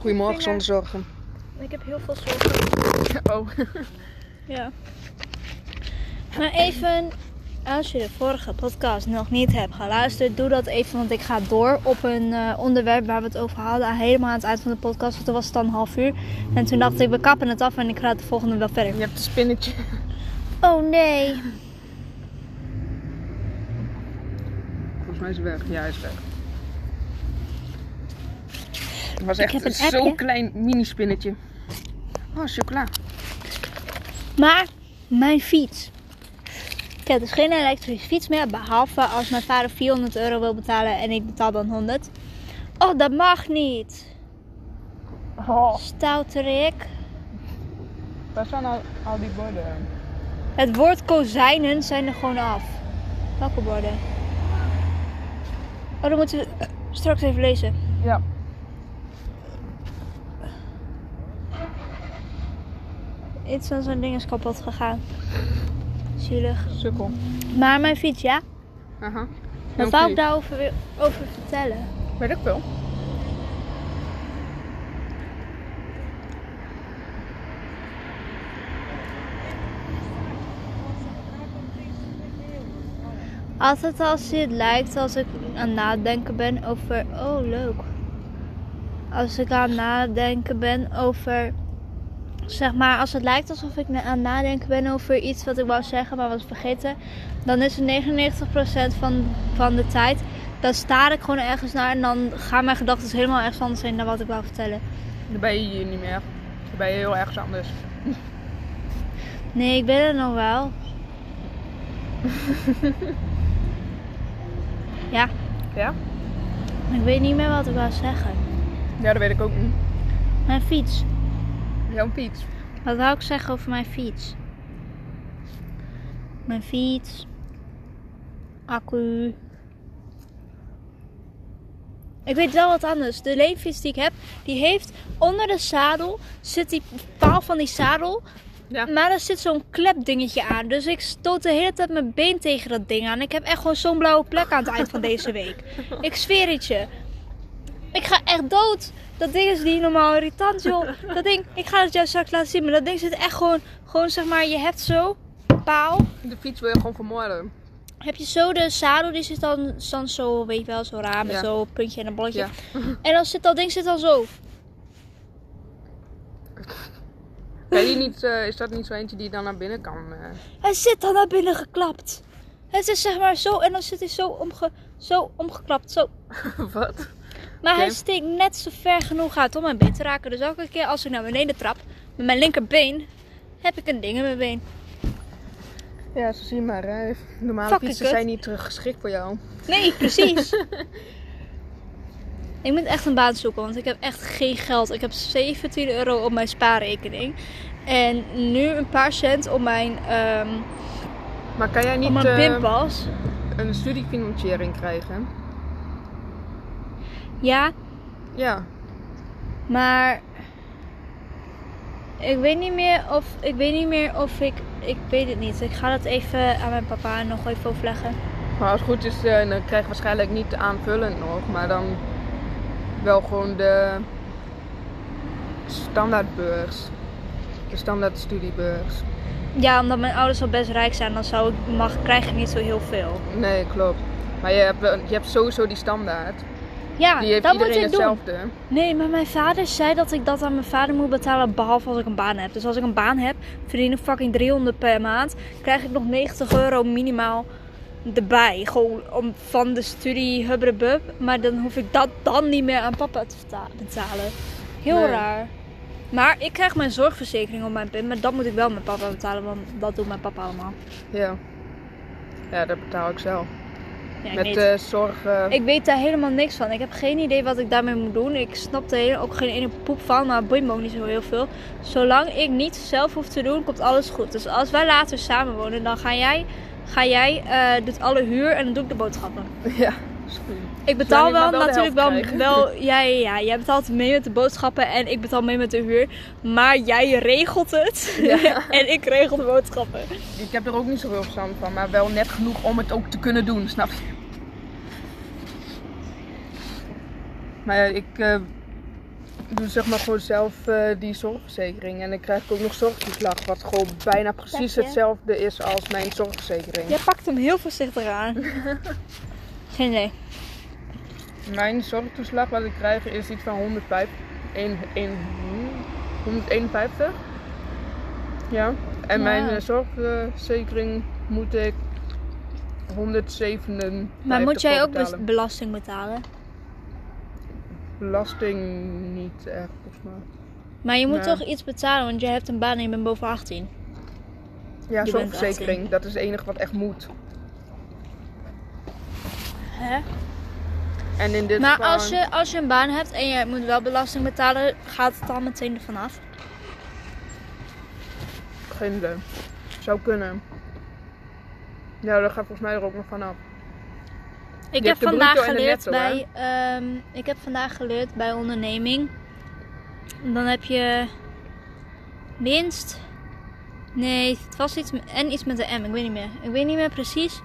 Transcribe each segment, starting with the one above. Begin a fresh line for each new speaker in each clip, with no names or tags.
Goedemorgen zonder zorgen.
Ik heb heel veel zorgen.
Oh.
Ja. Maar even, als je de vorige podcast nog niet hebt geluisterd, doe dat even. Want ik ga door op een eh, onderwerp waar we het over hadden. Helemaal aan het eind van de podcast. Want toen was het dan een half uur. En toen dacht ik, we kappen het af en ik ga de volgende wel verder.
Je hebt een spinnetje.
Oh nee.
Volgens mij is hij weg. Ja, hij is weg. Het was echt
een
zo'n klein mini-spinnetje. Oh, chocola.
Maar mijn fiets. Ik heb dus geen elektrische fiets meer. Behalve als mijn vader 400 euro wil betalen en ik betaal dan 100. Oh, dat mag niet.
Oh.
Stouterik.
Waar staan al, al die borden?
Het woord kozijnen zijn er gewoon af. Welke borden? Oh, dan moeten we straks even lezen.
Ja.
Iets van zo'n ding is kapot gegaan. Zielig.
Sukkel.
Maar mijn fiets, ja?
Aha.
Wat wou ik daarover over vertellen?
Weet ik wel.
Altijd als het lijkt als ik aan het nadenken ben over. Oh, leuk. Als ik aan het nadenken ben over. Zeg maar, als het lijkt alsof ik aan het nadenken ben over iets wat ik wou zeggen, maar was vergeten. Dan is het 99% van, van de tijd. Dan staar ik gewoon ergens naar en dan gaan mijn gedachten helemaal ergens anders heen dan wat ik wou vertellen.
Dan ben je hier niet meer. Dan ben je heel ergens anders.
Nee, ik ben er nog wel. ja,
Ja?
ik weet niet meer wat ik wou zeggen.
Ja, dat weet ik ook niet.
Mijn fiets.
Jouw fiets.
Wat wou ik zeggen over mijn fiets? Mijn fiets. Accu. Ik weet wel wat anders. De leenfiets die ik heb, die heeft onder de zadel zit die paal van die zadel.
Ja.
Maar daar zit zo'n klepdingetje aan. Dus ik stoot de hele tijd mijn been tegen dat ding aan. Ik heb echt gewoon zo'n blauwe plek aan het eind van deze week. Ik zweer het je. Ik ga echt dood. Dat ding is niet normaal irritant, joh. Dat ding, ik ga het jou straks laten zien. Maar dat ding zit echt gewoon, gewoon zeg maar, je hebt zo, paal.
De fiets wil je gewoon vermoorden.
Heb je zo de zadel, die zit dan, dan zo, weet je wel, zo raar met
Ja.
zo'n puntje en een bolletje.
Ja.
En dan zit dat ding zit dan zo.
Ben je niet, eh, is dat niet zo eentje die dan naar binnen kan? eh?
Hij zit dan naar binnen geklapt. Het is zeg maar zo, en dan zit hij zo, omge, zo omgeklapt, zo.
Wat?
Maar hij steekt net zo ver genoeg uit om mijn been te raken. Dus elke keer als ik naar beneden trap met mijn linkerbeen, heb ik een ding in mijn been.
Ja, zo zie je maar. Hè. Normale fietsen
kut.
zijn niet terug geschikt voor jou.
Nee, precies. ik moet echt een baan zoeken, want ik heb echt geen geld. Ik heb 17 euro op mijn spaarrekening. En nu een paar cent op mijn, ehm
Maar kan jij
op
niet
mijn
eh, een studiefinanciering krijgen?
Ja,
Ja.
maar ik weet niet meer of ik weet niet meer of ik ik weet het niet. Ik ga dat even aan mijn papa nog even overleggen.
Maar als het goed is, eh, dan krijg je waarschijnlijk niet aanvullend nog, maar dan wel gewoon de standaardbeurs. De standaard studiebeurs.
Ja, omdat mijn ouders al best rijk zijn, dan zou ik mag krijg ik niet zo heel veel.
Nee, klopt. Maar je hebt, wel- je hebt sowieso die standaard.
Ja,
Die heeft
dat moet ik doen.
hetzelfde.
Nee, maar mijn vader zei dat ik dat aan mijn vader moet betalen behalve als ik een baan heb. Dus als ik een baan heb, verdien ik fucking 300 per maand, krijg ik nog 90 euro minimaal erbij. Gewoon om, van de studie hubbrebub. Maar dan hoef ik dat dan niet meer aan papa te betalen. Heel
Nee.
raar. Maar ik krijg mijn zorgverzekering op mijn pin, maar dat moet ik wel met papa betalen, want dat doet mijn papa allemaal.
Ja. Ja, dat betaal ik zelf.
Ja,
Met
niet.
de zorg. eh,
Ik weet daar helemaal niks van. Ik heb geen idee wat ik daarmee moet doen. Ik snap er ook geen ene poep van, maar boeit me ook niet zo heel veel. Zolang ik niet zelf hoef te doen, komt alles goed. Dus als wij later samen wonen, dan ga jij, ga jij eh, doet alle huur en dan doe ik de boodschappen.
ja, is goed.
Ik betaal
ik
wel natuurlijk wel, wel ja, ja, ja, jij betaalt mee met de boodschappen en ik betaal mee met de huur. Maar jij regelt het
Ja.
en ik regel de boodschappen.
Ik heb er ook niet zoveel verstand van, maar wel net genoeg om het ook te kunnen doen, snap je? Maar ik, eh, doe zeg maar gewoon zelf eh, die zorgverzekering. En dan krijg ik ook nog zorgtoeslag. Wat gewoon bijna precies hetzelfde is als mijn zorgverzekering.
Jij pakt hem heel voorzichtig aan. Geen idee.
Mijn zorgtoeslag wat ik krijg is iets van 105, 1, 1, 151. Ja. En
Ja.
mijn eh, zorgverzekering moet ik 157.
Maar moet jij ook
betalen.
belasting betalen?
Belasting niet echt, volgens mij.
Maar je moet toch iets betalen, want je hebt een baan en je bent boven 18.
Ja, zorgverzekering. Dat is het enige wat echt moet.
Hè?
En in dit
Maar
geval...
als je, als je een baan hebt en je moet wel belasting betalen, gaat het dan meteen ervan af?
Geen idee. Zou kunnen. Ja, dat gaat volgens mij er ook nog vanaf.
Ik
Je
heb vandaag geleerd
netto,
bij ehm, ik heb vandaag geleerd bij onderneming. Dan heb je winst. Nee, het was iets en iets met de M. Ik weet niet meer. Ik weet niet meer precies.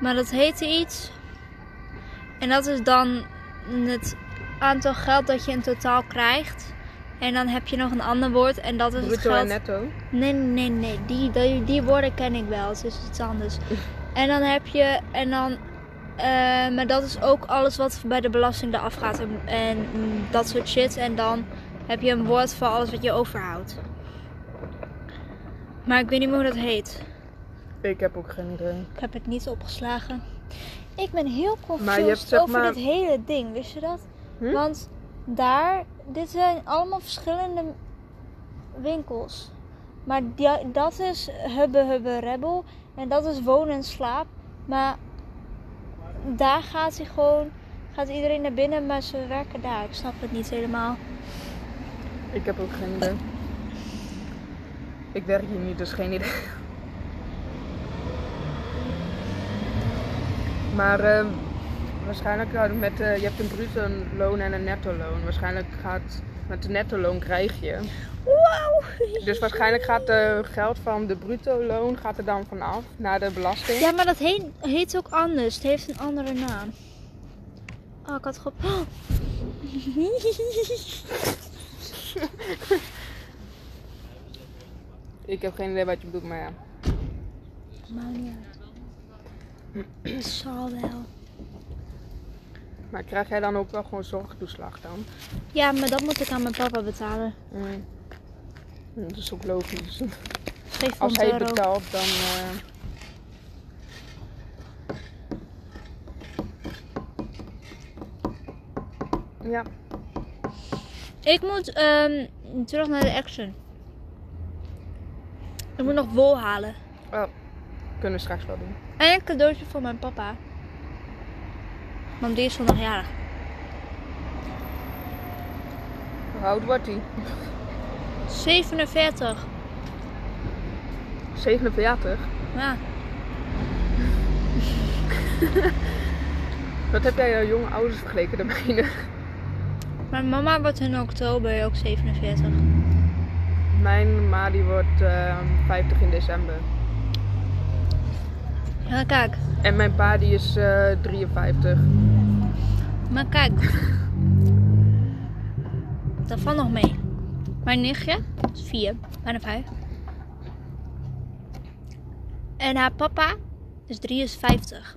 Maar dat heette iets. En dat is dan het aantal geld dat je in totaal krijgt. En dan heb je nog een ander woord en dat is het
Bruto
geld.
en netto.
Nee, nee, nee. Die, die, die woorden ken ik wel. Het is iets anders. En dan heb je... En dan... eh, maar dat is ook alles wat bij de belasting eraf gaat. En, en dat soort shit. En dan heb je een woord voor alles wat je overhoudt. Maar ik weet niet meer hoe dat heet.
Ik heb ook geen idee.
Ik heb het niet opgeslagen. Ik ben heel confused over
maar-
dit hele ding. Wist je dat?
Hm?
Want daar, dit zijn allemaal verschillende winkels. Maar die, dat is Hubbe Hubbe Rebel. En dat is Wonen en Slaap. Maar daar gaat hij gewoon, gaat iedereen naar binnen, maar ze werken daar. Ik snap het niet helemaal.
Ik heb ook geen idee. Ik werk hier niet, dus geen idee. Maar eh, waarschijnlijk nou, met, eh, je hebt een bruto loon en een netto loon. Waarschijnlijk gaat met de netto loon krijg je.
Wow!
Dus waarschijnlijk gaat het geld van de bruto loon gaat er dan vanaf naar de belasting.
Ja, maar dat heet, heet ook anders. Het heeft een andere naam. Oh, ik had gewoon... Oh.
Ik heb geen idee wat je bedoelt, maar ja.
Maakt niet uit. Het zal wel.
Maar krijg jij dan ook wel gewoon zorgtoeslag dan?
Ja, maar dat moet ik aan mijn papa betalen.
Mm. Dat is ook logisch.
700
Als hij
euro.
betaalt, dan. eh, Ja,
Ik moet ehm, terug naar de action. Ik moet nog wol halen.
oh, kunnen we straks wel doen.
En een cadeautje voor mijn papa. Want die is vandaag jarig.
Hoe oud wordt hij?
47.
47.
Ja.
Wat heb jij jouw jonge ouders vergeleken de mijne?
Mijn mama wordt in oktober ook 47.
Mijn ma die wordt eh, 50 in december.
Ja, kijk.
En mijn pa die is eh 53.
Maar kijk. Dat valt nog mee. Mijn nichtje is 4, bijna 5. En haar papa is 53.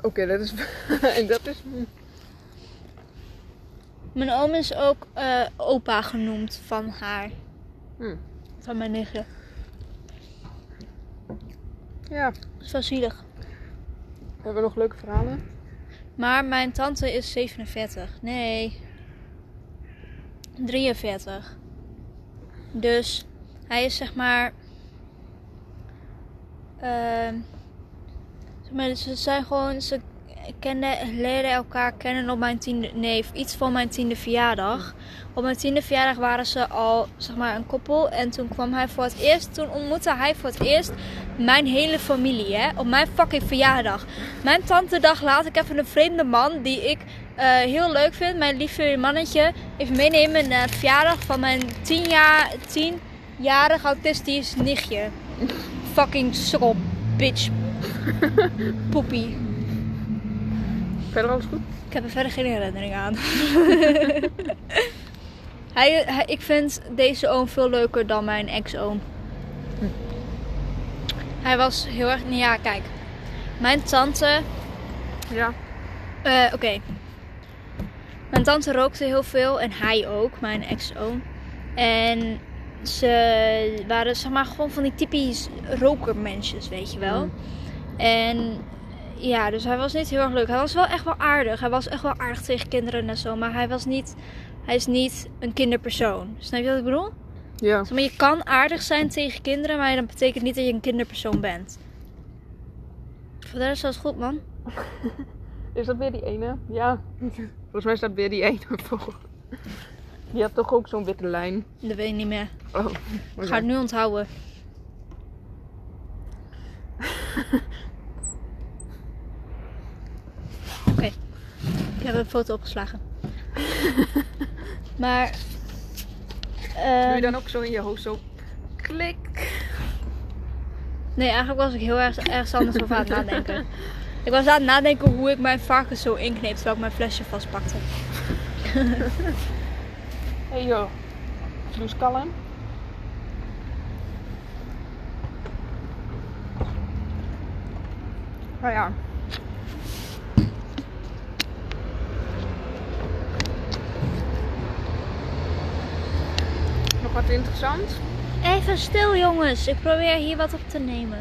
Oké, dat is. en dat is.
Mijn oom is ook eh, opa genoemd van haar.
Hm.
Van mijn nichtje.
Ja,
Dat is wel zielig.
hebben we nog leuke verhalen?
Maar mijn tante is 47. Nee. 43. Dus hij is zeg maar. ehm zeg maar ze zijn gewoon. Ze kenden, leren elkaar kennen op mijn tiende. Nee, iets van mijn tiende verjaardag. Op mijn tiende verjaardag waren ze al zeg maar een koppel. En toen kwam hij voor het eerst. Toen ontmoette hij voor het eerst mijn hele familie. Hè, op mijn fucking verjaardag. Mijn tante dacht laat ik even een vreemde man die ik eh, heel leuk vind, mijn lieve mannetje, even meenemen naar de verjaardag van mijn 10 jaar, 10-jarig autistisch nichtje. Fucking sukkel bitch. Poepie.
Verder alles goed?
Ik heb er verder geen herinnering aan. hij, hij, ik vind deze oom veel leuker dan mijn ex-oom.
Hm.
Hij was heel erg... nou Ja, kijk. Mijn tante...
Ja.
eh, Oké. Mijn tante rookte heel veel. En hij ook. Mijn ex-oom. En ze waren zeg maar gewoon van die typisch rokermensjes, weet je wel.
Mm.
En ja, dus hij was niet heel erg leuk. Hij was wel echt wel aardig. Hij was echt wel aardig tegen kinderen en zo. Maar hij was niet... Hij is niet een kinderpersoon. Snap je wat ik bedoel?
Ja.
Zeg Maar je kan aardig zijn tegen kinderen, maar dat betekent niet dat je een kinderpersoon bent. Voor de rest was het goed, man.
Is dat weer die ene? Ja. Volgens mij staat weer die ene voor. Die had toch ook zo'n witte lijn?
Dat weet ik niet meer.
Oh.
Ik ga het nu onthouden. Oké. Ik heb een foto opgeslagen. maar...
Doe je
ehm,
dan ook zo in je hoofd zo klik?
Nee, eigenlijk was ik heel erg ergens anders over aan het nadenken. Ik was aan het nadenken hoe ik mijn varkens zo inkneep terwijl ik mijn flesje vastpakte.
Hey joh. Eens kalm. Nou ja. Interessant?
Even stil jongens, ik probeer hier wat op te nemen.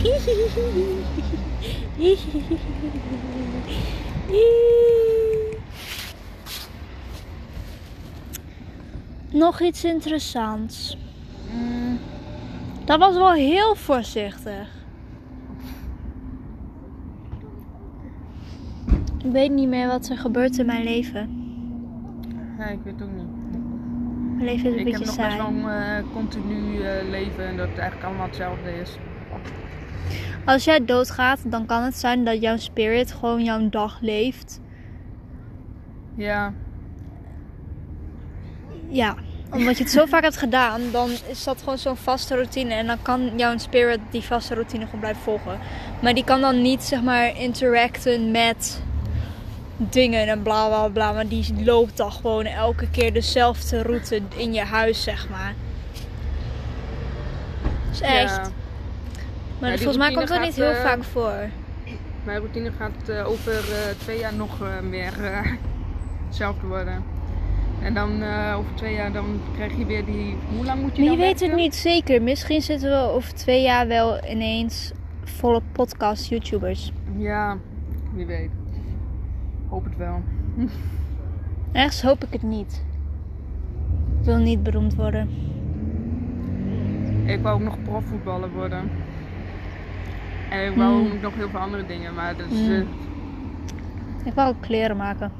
Nog iets interessants.
Mm,
Dat was wel heel voorzichtig. Ik weet niet meer wat er gebeurt in mijn leven.
Nee, ik weet het ook niet.
Mijn leven is een
Ik heb
beetje
nog
saai.
best wel een eh, continu eh, leven en dat het eigenlijk allemaal hetzelfde is.
Als jij doodgaat, dan kan het zijn dat jouw spirit gewoon jouw dag leeft.
Ja,
Ja, omdat je het zo vaak hebt gedaan, dan is dat gewoon zo'n vaste routine. En dan kan jouw spirit die vaste routine gewoon blijven volgen. Maar die kan dan niet, zeg maar, interacten met dingen en bla bla bla. Maar die loopt dan gewoon elke keer dezelfde route in je huis, zeg maar. Dat is echt.
ja.
Maar
Ja,
volgens mij komt dat niet heel
eh,
vaak voor.
Mijn routine gaat eh, over eh, twee jaar nog meer hetzelfde worden. En dan over twee jaar dan krijg je weer die... Hoe lang moet je
Maar je weet het niet zeker. Misschien zitten we over twee jaar wel ineens volle podcast YouTubers.
Ja, wie weet. Hoop het wel.
Ergens hoop ik het niet. Ik wil niet beroemd worden.
Ik wou ook nog profvoetballer worden. En ik wou
Hmm.
ook nog heel veel andere dingen, maar dus,
Hmm.
eh,
Ik wil ook kleren maken.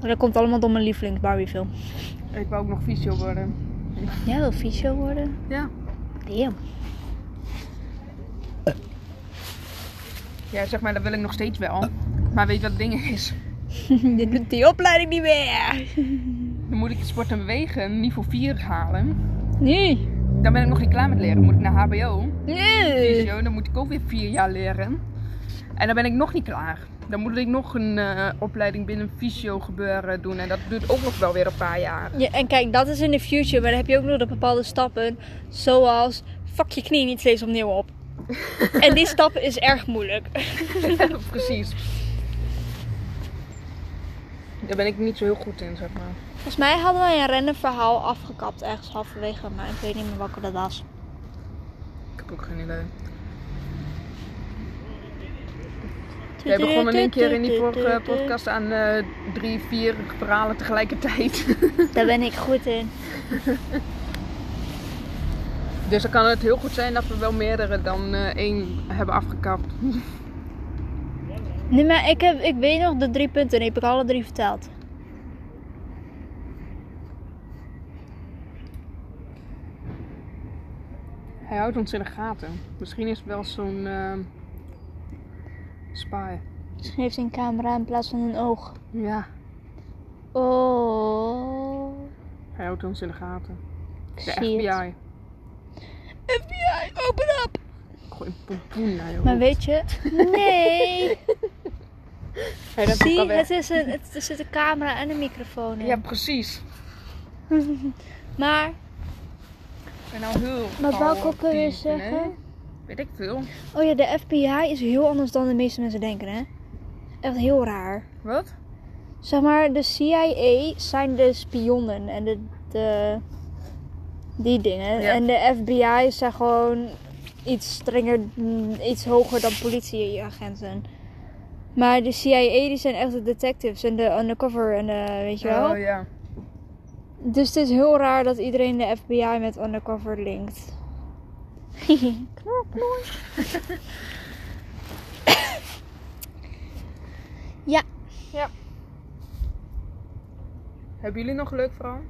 Maar dat komt allemaal door mijn lievelings Barbiefilm.
ik wou ook nog fysio worden.
Jij wil fysio worden?
Ja.
Damn.
Ja, zeg maar, dat wil ik nog steeds wel. Maar weet je wat het ding is?
Je doet die opleiding niet meer.
Dan moet ik sport en bewegen niveau 4 halen.
Nee.
Dan ben ik nog niet klaar met leren. Dan moet ik naar HBO.
Nee.
Fysio, dan moet ik ook weer vier jaar leren. En dan ben ik nog niet klaar. Dan moet ik nog een eh, opleiding binnen fysio gebeuren doen. En dat duurt ook nog wel weer een paar jaar.
Ja, en kijk, dat is in de future. Maar dan heb je ook nog de bepaalde stappen. Zoals, fuck je knie niet steeds opnieuw op. en die stap is erg moeilijk.
Precies. Daar ben ik niet zo heel goed in, zeg maar.
Volgens mij hadden wij een rennenverhaal afgekapt ergens halverwege. Maar ik weet niet meer welke dat was.
Ik heb ook geen idee. Jij begon in één keer in die vorige podcast aan eh, drie, vier verhalen tegelijkertijd.
Daar ben ik goed in.
dus dan kan het heel goed zijn dat we wel meerdere dan eh, één hebben afgekapt.
Nee, maar ik, heb, ik weet nog de drie punten. Die heb ik alle drie verteld.
Hij houdt ons in de gaten. Misschien is het wel zo'n eh spy.
Misschien heeft hij een camera in plaats van een oog.
Ja,
Oh.
hij houdt ons in de gaten.
Ik
De
zie het.
FBI.
FBI, open up!
gooi een pompoen naar je
Maar weet je, nee.
Hey, dat
Zie, het is een, het, er zit een camera en een microfoon in.
Ja, precies.
Maar,
Ik ben nou heel al
ook weer
diep,
zeggen?
Weet ik veel.
Oh ja, de FBI is heel anders dan de meeste mensen denken, hè? Echt heel raar.
Wat?
Zeg maar, de CIA zijn de spionnen en de, de die dingen.
Ja.
En de FBI zijn gewoon iets strenger, mm, iets hoger dan politieagenten. Maar de CIA die zijn echt de detectives en de undercover en de, weet je wel.
Oh ja.
Dus het is heel raar dat iedereen de FBI met undercover linkt. Knor, knor. ja,
Hebben jullie nog een leuk verhaal?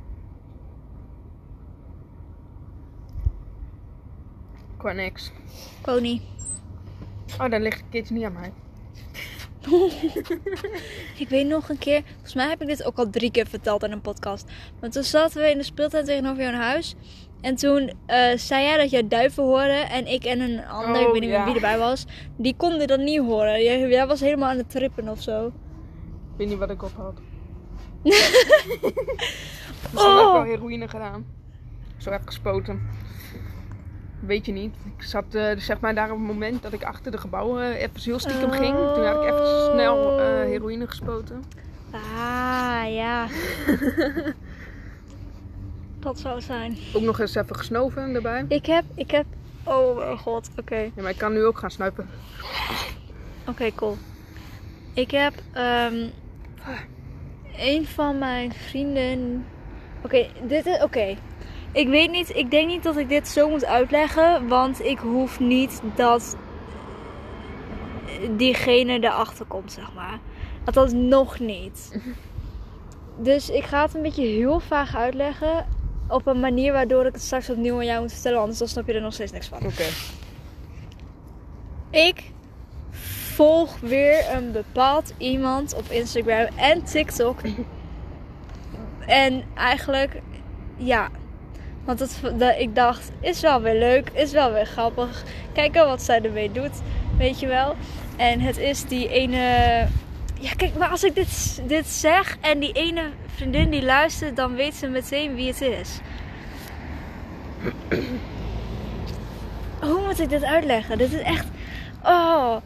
Qua niks.
Connie.
Oh, dan ligt keertje niet aan mij.
Ik weet nog een keer, volgens mij heb ik dit ook al drie keer verteld in een podcast. Maar toen zaten we in de speeltuin tegenover jouw huis. En toen eh, zei jij dat jij duiven hoorde. En ik en een ander, ik
Oh,
weet niet
ja.
meer wie erbij was, die konden dat niet horen. Jij, jij was helemaal aan het trippen of zo.
Ik weet niet wat ik op had. Misschien heb ik wel heroïne gedaan. Zo heb ik gespoten. Weet je niet. Ik zat eh, zeg maar daar op het moment dat ik achter de gebouwen even heel stiekem ging. Toen had ik even snel eh, heroïne gespoten.
Ah, ja. dat zou zijn.
Ook nog eens even gesnoven erbij.
Ik heb, ik heb, oh mijn god, oké.
Ja, maar ik kan nu ook gaan snuipen.
Oké, cool. Ik heb ehm een van mijn vrienden. Oké, dit is oké. Ik weet niet, ik denk niet dat ik dit zo moet uitleggen, want ik hoef niet dat diegene erachter komt, zeg maar. Althans, nog niet. Dus ik ga het een beetje heel vaag uitleggen. Op een manier waardoor ik het straks opnieuw aan jou moet vertellen, anders dan snap je er nog steeds niks van.
Oké.
Ik volg weer een bepaald iemand op Instagram en TikTok. En eigenlijk, ja. Want het, ik dacht, is wel weer leuk, is wel weer grappig. Kijken wat zij ermee doet, weet je wel. En het is die ene... Ja, kijk, maar als ik dit, dit zeg en die ene vriendin die luistert, dan weet ze meteen wie het is. Hoe moet ik dit uitleggen? Dit is echt. Oh.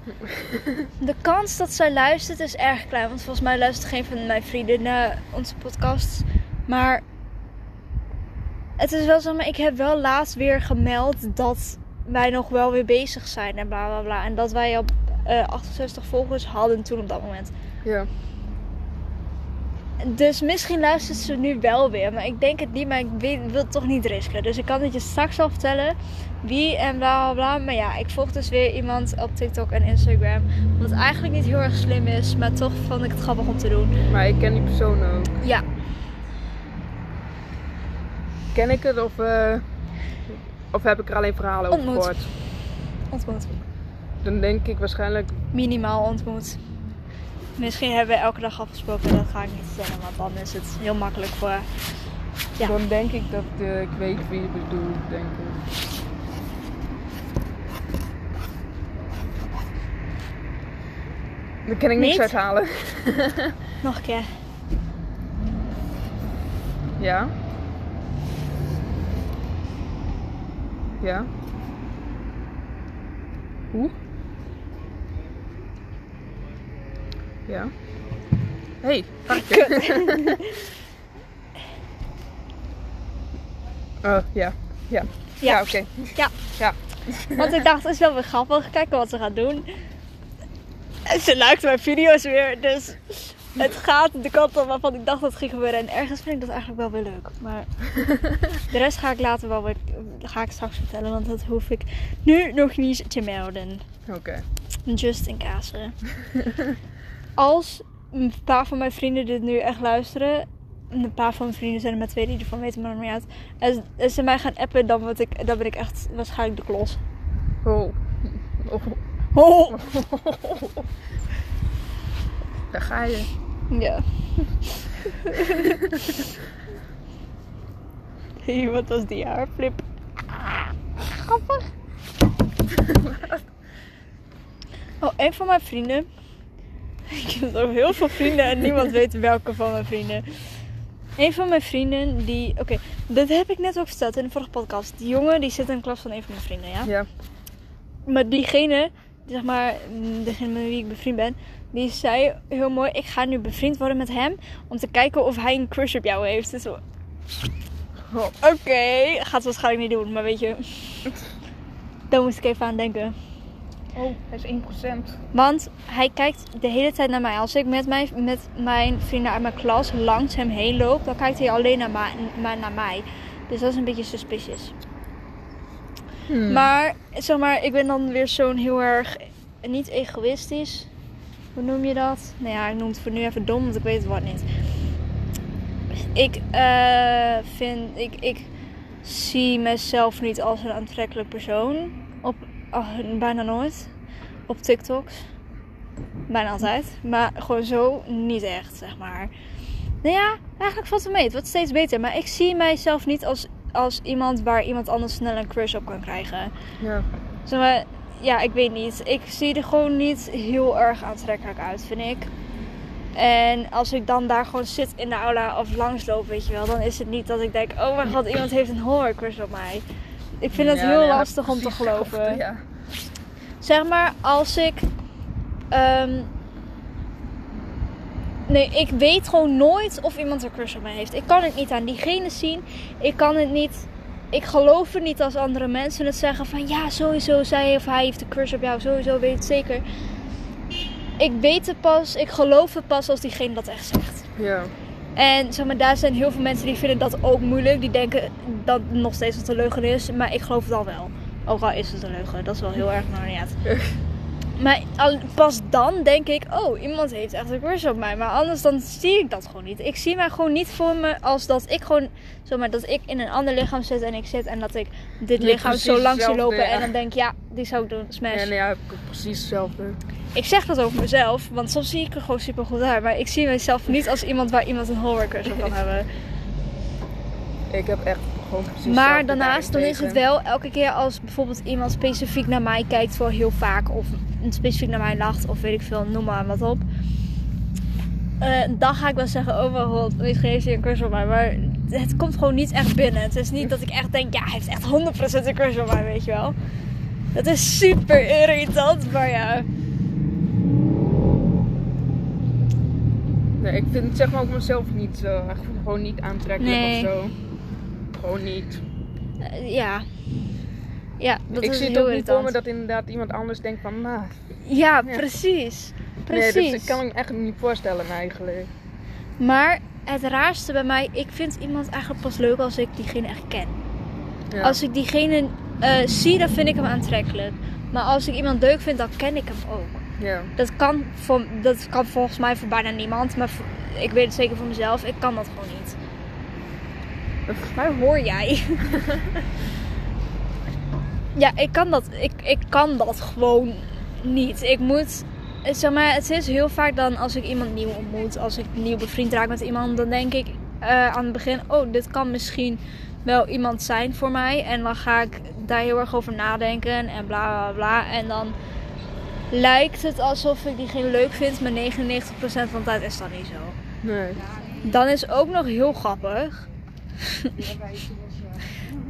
De kans dat zij luistert is erg klein. Want volgens mij luistert geen van mijn vrienden naar onze podcast. Maar. Het is wel zo, maar ik heb wel laatst weer gemeld dat wij nog wel weer bezig zijn en bla bla bla. En dat wij op eh 68 volgers hadden toen op dat moment.
Ja.
Dus misschien luistert ze nu wel weer. Maar ik denk het niet, maar ik wil het toch niet risken. Dus ik kan het je straks al vertellen. Wie en bla bla bla. Maar ja, ik volg dus weer iemand op TikTok en Instagram. Wat eigenlijk niet heel erg slim is. Maar toch vond ik het grappig om te doen.
Maar ik ken die persoon ook.
Ja,
Ken ik het of, eh, of heb ik er alleen verhalen over
Ontmoet.
gehoord?
ontmoet.
Dan denk ik waarschijnlijk.
Minimaal ontmoet. Misschien hebben we elke dag afgesproken. Dat ga ik niet zeggen. Want dan is het heel makkelijk voor... Ja.
Dan denk ik dat eh, ik weet wie je bedoelt, denk ik. Daar kan ik niks uithalen.
Nog een keer.
Ja. Ja. Hoe? Ja. Hey, varkje. Oh, ja. Ja. Ja, oké.
Ja.
Ja.
Want ik dacht, het is wel weer grappig. Kijken wat ze gaat doen. En ze luikt mijn video's weer. Dus het gaat de kant op waarvan ik dacht dat het ging gebeuren. En ergens vind ik dat eigenlijk wel weer leuk. Maar de rest ga ik later wel weer, ga ik straks vertellen. Want dat hoef ik nu nog niet te melden.
Oké.
Just in case. Als een paar van mijn vrienden dit nu echt luisteren. en Een paar van mijn vrienden zijn er maar twee die ervan weten, maar nog niet uit. En en ze mij gaan appen, dan, word ik, dan ben ik echt waarschijnlijk de klos.
Oh. Oh.
Oh.
Daar ga je.
Ja. hey, wat was die haarflip? Grappig. Oh, een van mijn vrienden. Ik heb nog heel veel vrienden en niemand weet welke van mijn vrienden. Een van mijn vrienden die... Oké, dat heb ik net ook verteld in de vorige podcast. Die jongen die zit in de klas van een van mijn vrienden, ja?
Ja.
Maar diegene, die zeg maar, mm, degene met wie ik bevriend ben, die zei heel mooi: Ik ga nu bevriend worden met hem om te kijken of hij een crush op jou heeft. Dus zo,
Oh,
Oké, gaat waarschijnlijk niet doen, maar weet je, daar moest ik even aan denken.
oh hij is 1%.
Want hij kijkt de hele tijd naar mij. Als ik met mijn, met mijn vrienden uit mijn klas langs hem heen loop, dan kijkt hij alleen naar, ma- naar mij. Dus dat is een beetje suspicious.
Hmm.
Maar, zeg maar, ik ben dan weer zo'n heel erg, niet egoïstisch. Hoe noem je dat? Nou ja, ik noem het voor nu even dom, want ik weet het wat niet. Ik eh, vind, ik, ik zie mezelf niet als een aantrekkelijk persoon. Op, oh, bijna nooit. Op TikToks. Bijna altijd. Maar gewoon zo niet echt, zeg maar. Nou ja, eigenlijk valt het mee. Het wordt steeds beter. Maar ik zie mijzelf niet als, als iemand waar iemand anders snel een crush op kan krijgen.
Ja.
Zeg maar, ja, ik weet niet. Ik zie er gewoon niet heel erg aantrekkelijk uit, vind ik. En als ik dan daar gewoon zit in de aula of langsloop, weet je wel, dan is het niet dat ik denk, oh mijn god, iemand heeft een crush op mij. Ik vind het
Ja,
heel
ja,
lastig om te geloven.
Ja.
Zeg maar, als ik. ehm, nee, ik weet gewoon nooit of iemand een crush op mij heeft. Ik kan het niet aan diegene zien. Ik kan het niet. Ik geloof het niet als andere mensen het zeggen van ja, sowieso zij of hij heeft een crush op jou, sowieso weet het zeker. Ik weet het pas, ik geloof het pas als diegene dat echt zegt.
Ja.
En zeg maar, daar zijn heel veel mensen die vinden dat ook moeilijk. Die denken dat het nog steeds wat een leugen is. Maar ik geloof het al wel. Ook al is het een leugen. Dat is wel heel erg maar uit. Maar pas dan denk ik, oh, iemand heeft echt een crush op mij. Maar anders dan zie ik dat gewoon niet. Ik zie mij gewoon niet voor me als dat ik gewoon, zeg maar, dat ik in een ander lichaam zit en ik zit en dat ik dit
Nee,
lichaam zo langs zie lopen
ja.
en dan denk ja, die zou ik doen, smash.
Ja, heb ik ook precies hetzelfde.
Ik zeg dat over mezelf, want soms zie ik er gewoon super goed uit. Maar ik zie mezelf niet als iemand waar iemand een horror crush op kan hebben.
Ik heb echt gewoon precies
Maar daarnaast, dan is het wel elke keer als bijvoorbeeld iemand specifiek naar mij kijkt, wel heel vaak, of specifiek naar mij lacht, of weet ik veel, noem maar wat op. Eh, dan ga ik wel zeggen, oh mijn god, heeft hij een crush op mij. Maar het komt gewoon niet echt binnen. Het is niet dat ik echt denk, ja, hij heeft echt 100% een crush op mij, weet je wel. Dat is super irritant, maar ja.
Nee, ik vind het zeg maar ook mezelf niet zo. Gewoon niet aantrekkelijk
Nee.
of zo. Gewoon niet.
Eh, ja. Ja, dat
ik
is
zie ook niet voor me dat inderdaad iemand anders denkt van, nou,
Ja,
Ja.
precies.
nee,
Precies.
dat kan ik me echt niet voorstellen eigenlijk.
Maar het raarste bij mij, ik vind iemand eigenlijk pas leuk als ik diegene echt ken.
Ja.
Als ik diegene eh, zie, dan vind ik hem aantrekkelijk. Maar als ik iemand leuk vind, dan ken ik hem ook.
Ja.
Dat kan, voor, dat kan volgens mij voor bijna niemand. Maar voor- ik weet het zeker voor mezelf. Ik kan dat gewoon niet. Waar hoor jij? ja, ik kan dat. Ik, ik kan dat gewoon niet. Ik moet. Zeg maar, het is heel vaak dan als ik iemand nieuw ontmoet, als ik nieuw bevriend raak met iemand, dan denk ik eh, aan het begin: oh, dit kan misschien wel iemand zijn voor mij. En dan ga ik daar heel erg over nadenken en bla bla bla. En dan lijkt het alsof ik diegene leuk vind, maar 99% van de tijd is dat niet zo.
Nee.
Dan is ook nog heel grappig.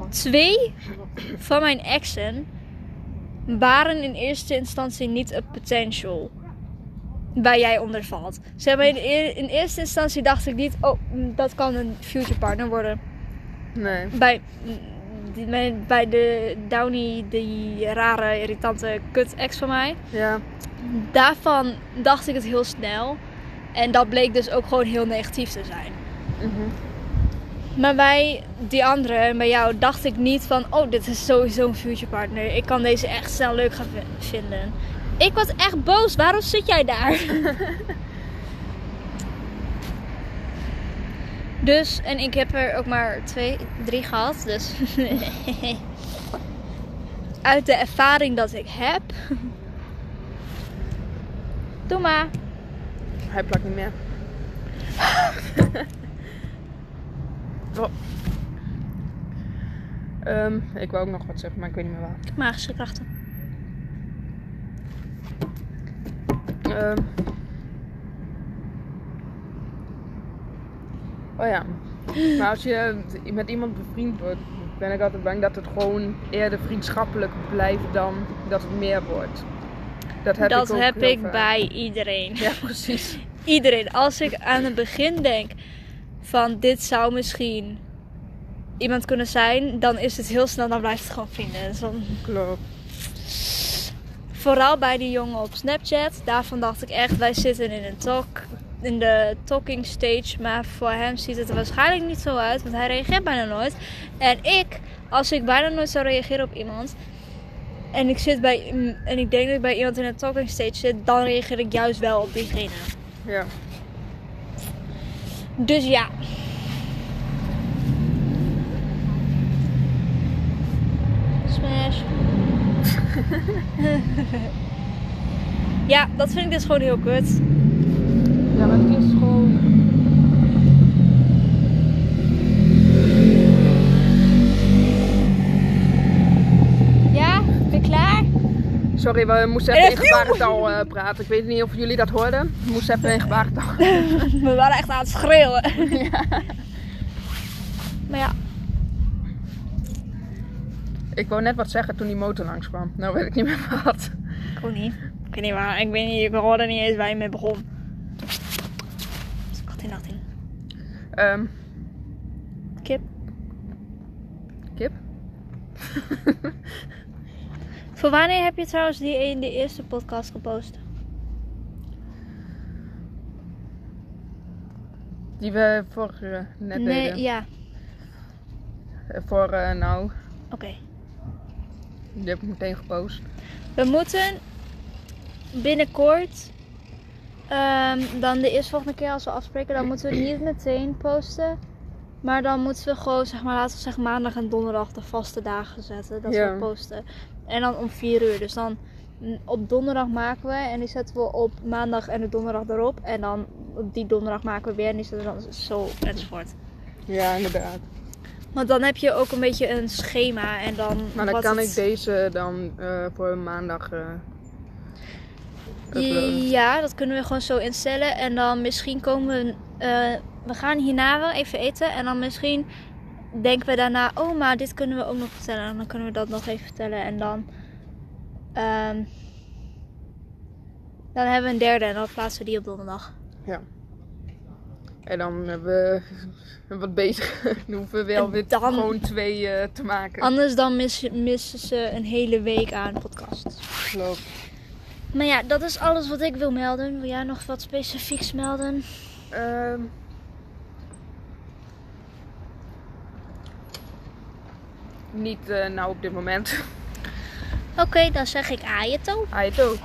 Twee van mijn exen waren in eerste instantie niet een potential. Waar jij onder valt. Zeg maar, in, eer- in eerste instantie dacht ik niet, oh, mm, dat kan een future partner worden.
Nee.
Bij, die, bij de Downy, die rare, irritante kut ex van mij.
Ja.
Daarvan dacht ik het heel snel. En dat bleek dus ook gewoon heel negatief te zijn.
Mhm.
Maar bij die andere en bij jou dacht ik niet van... Oh, dit is sowieso een future partner. Ik kan deze echt snel leuk gaan vi- vinden. Ik was echt boos. Waarom zit jij daar? dus, en ik heb er ook maar twee, drie gehad. Dus uit de ervaring dat ik heb... Doe maar.
Hij plakt niet meer. Ehm, ik wou ook nog wat zeggen, maar ik weet niet meer waar.
Magische krachten.
Um. Oh ja. Maar als je met iemand bevriend wordt, ben ik altijd bang dat het gewoon eerder vriendschappelijk blijft dan dat het meer wordt. Dat heb ik, ook
heb ik bij iedereen.
Ja, precies.
iedereen. Als ik aan het begin denk, van dit zou misschien iemand kunnen zijn, dan is het heel snel, dan blijft het gewoon vrienden. Dus dan-
Klopt.
vooral bij die jongen op Snapchat, daarvan dacht ik echt, wij zitten in een talk, in de talking stage, maar voor hem ziet het er waarschijnlijk niet zo uit, want hij reageert bijna nooit. En ik, als ik bijna nooit zou reageren op iemand, en ik zit bij, en ik denk dat ik bij iemand in een talking stage zit, dan reageer ik juist wel op diegene.
Ja.
Dus ja. Smash. ja, dat vind ik dus gewoon heel kut.
Ja, maar het is gewoon.
Ja, ben je klaar?
Sorry, we moesten
En
even in
is
gebarentaal eh, praten. Ik weet niet of jullie dat hoorden. We moesten even in gebarentaal.
We waren echt aan het schreeuwen. Maar ja,
Ik wou net wat zeggen toen die motor langskwam. Nou weet ik niet meer wat.
ik ook niet. Ik weet niet waar. Ik weet niet, ik hoorde niet eens waar je mee begon. 18, 18.
Ehm,
Kip.
kip?
Voor wanneer heb je trouwens die in de eerste podcast gepost?
Die we voor eh, net
nee,
deden.
ja.
Eh, Voor eh, nou,
Oké.
die heb ik meteen gepost.
We moeten binnenkort, ehm, dan de eerste volgende keer als we afspreken, dan moeten we niet meteen posten. Maar dan moeten we gewoon, zeg maar, laten we zeggen maandag en donderdag de vaste dagen zetten. Dat
Ja.
we posten. En dan om 4 uur. Dus dan mm, op donderdag maken we en die zetten we op maandag en de donderdag erop. En dan op die donderdag maken we weer en die zetten we dan zo enzovoort.
Ja, inderdaad.
Want dan heb je ook een beetje een schema en dan...
Maar dan kan
het-
ik deze dan eh, voor maandag eh.
Ja, dat kunnen we gewoon zo instellen. En dan misschien komen we. eh, we gaan hierna wel even eten. En dan misschien denken we daarna. Oh, maar dit kunnen we ook nog vertellen. En dan kunnen we dat nog even vertellen. En dan. ehm, dan hebben we een derde. En dan plaatsen we die op donderdag.
En dan hebben we wat bezig. Dan hoeven we wel weer
dan-
gewoon twee eh, te maken.
Anders dan mis- missen ze een hele week aan podcast.
Klopt.
Maar ja, dat is alles wat ik wil melden. Wil jij nog wat specifieks melden?
Ehm. Niet eh, nou op dit moment.
Oké, dan zeg ik
het ook.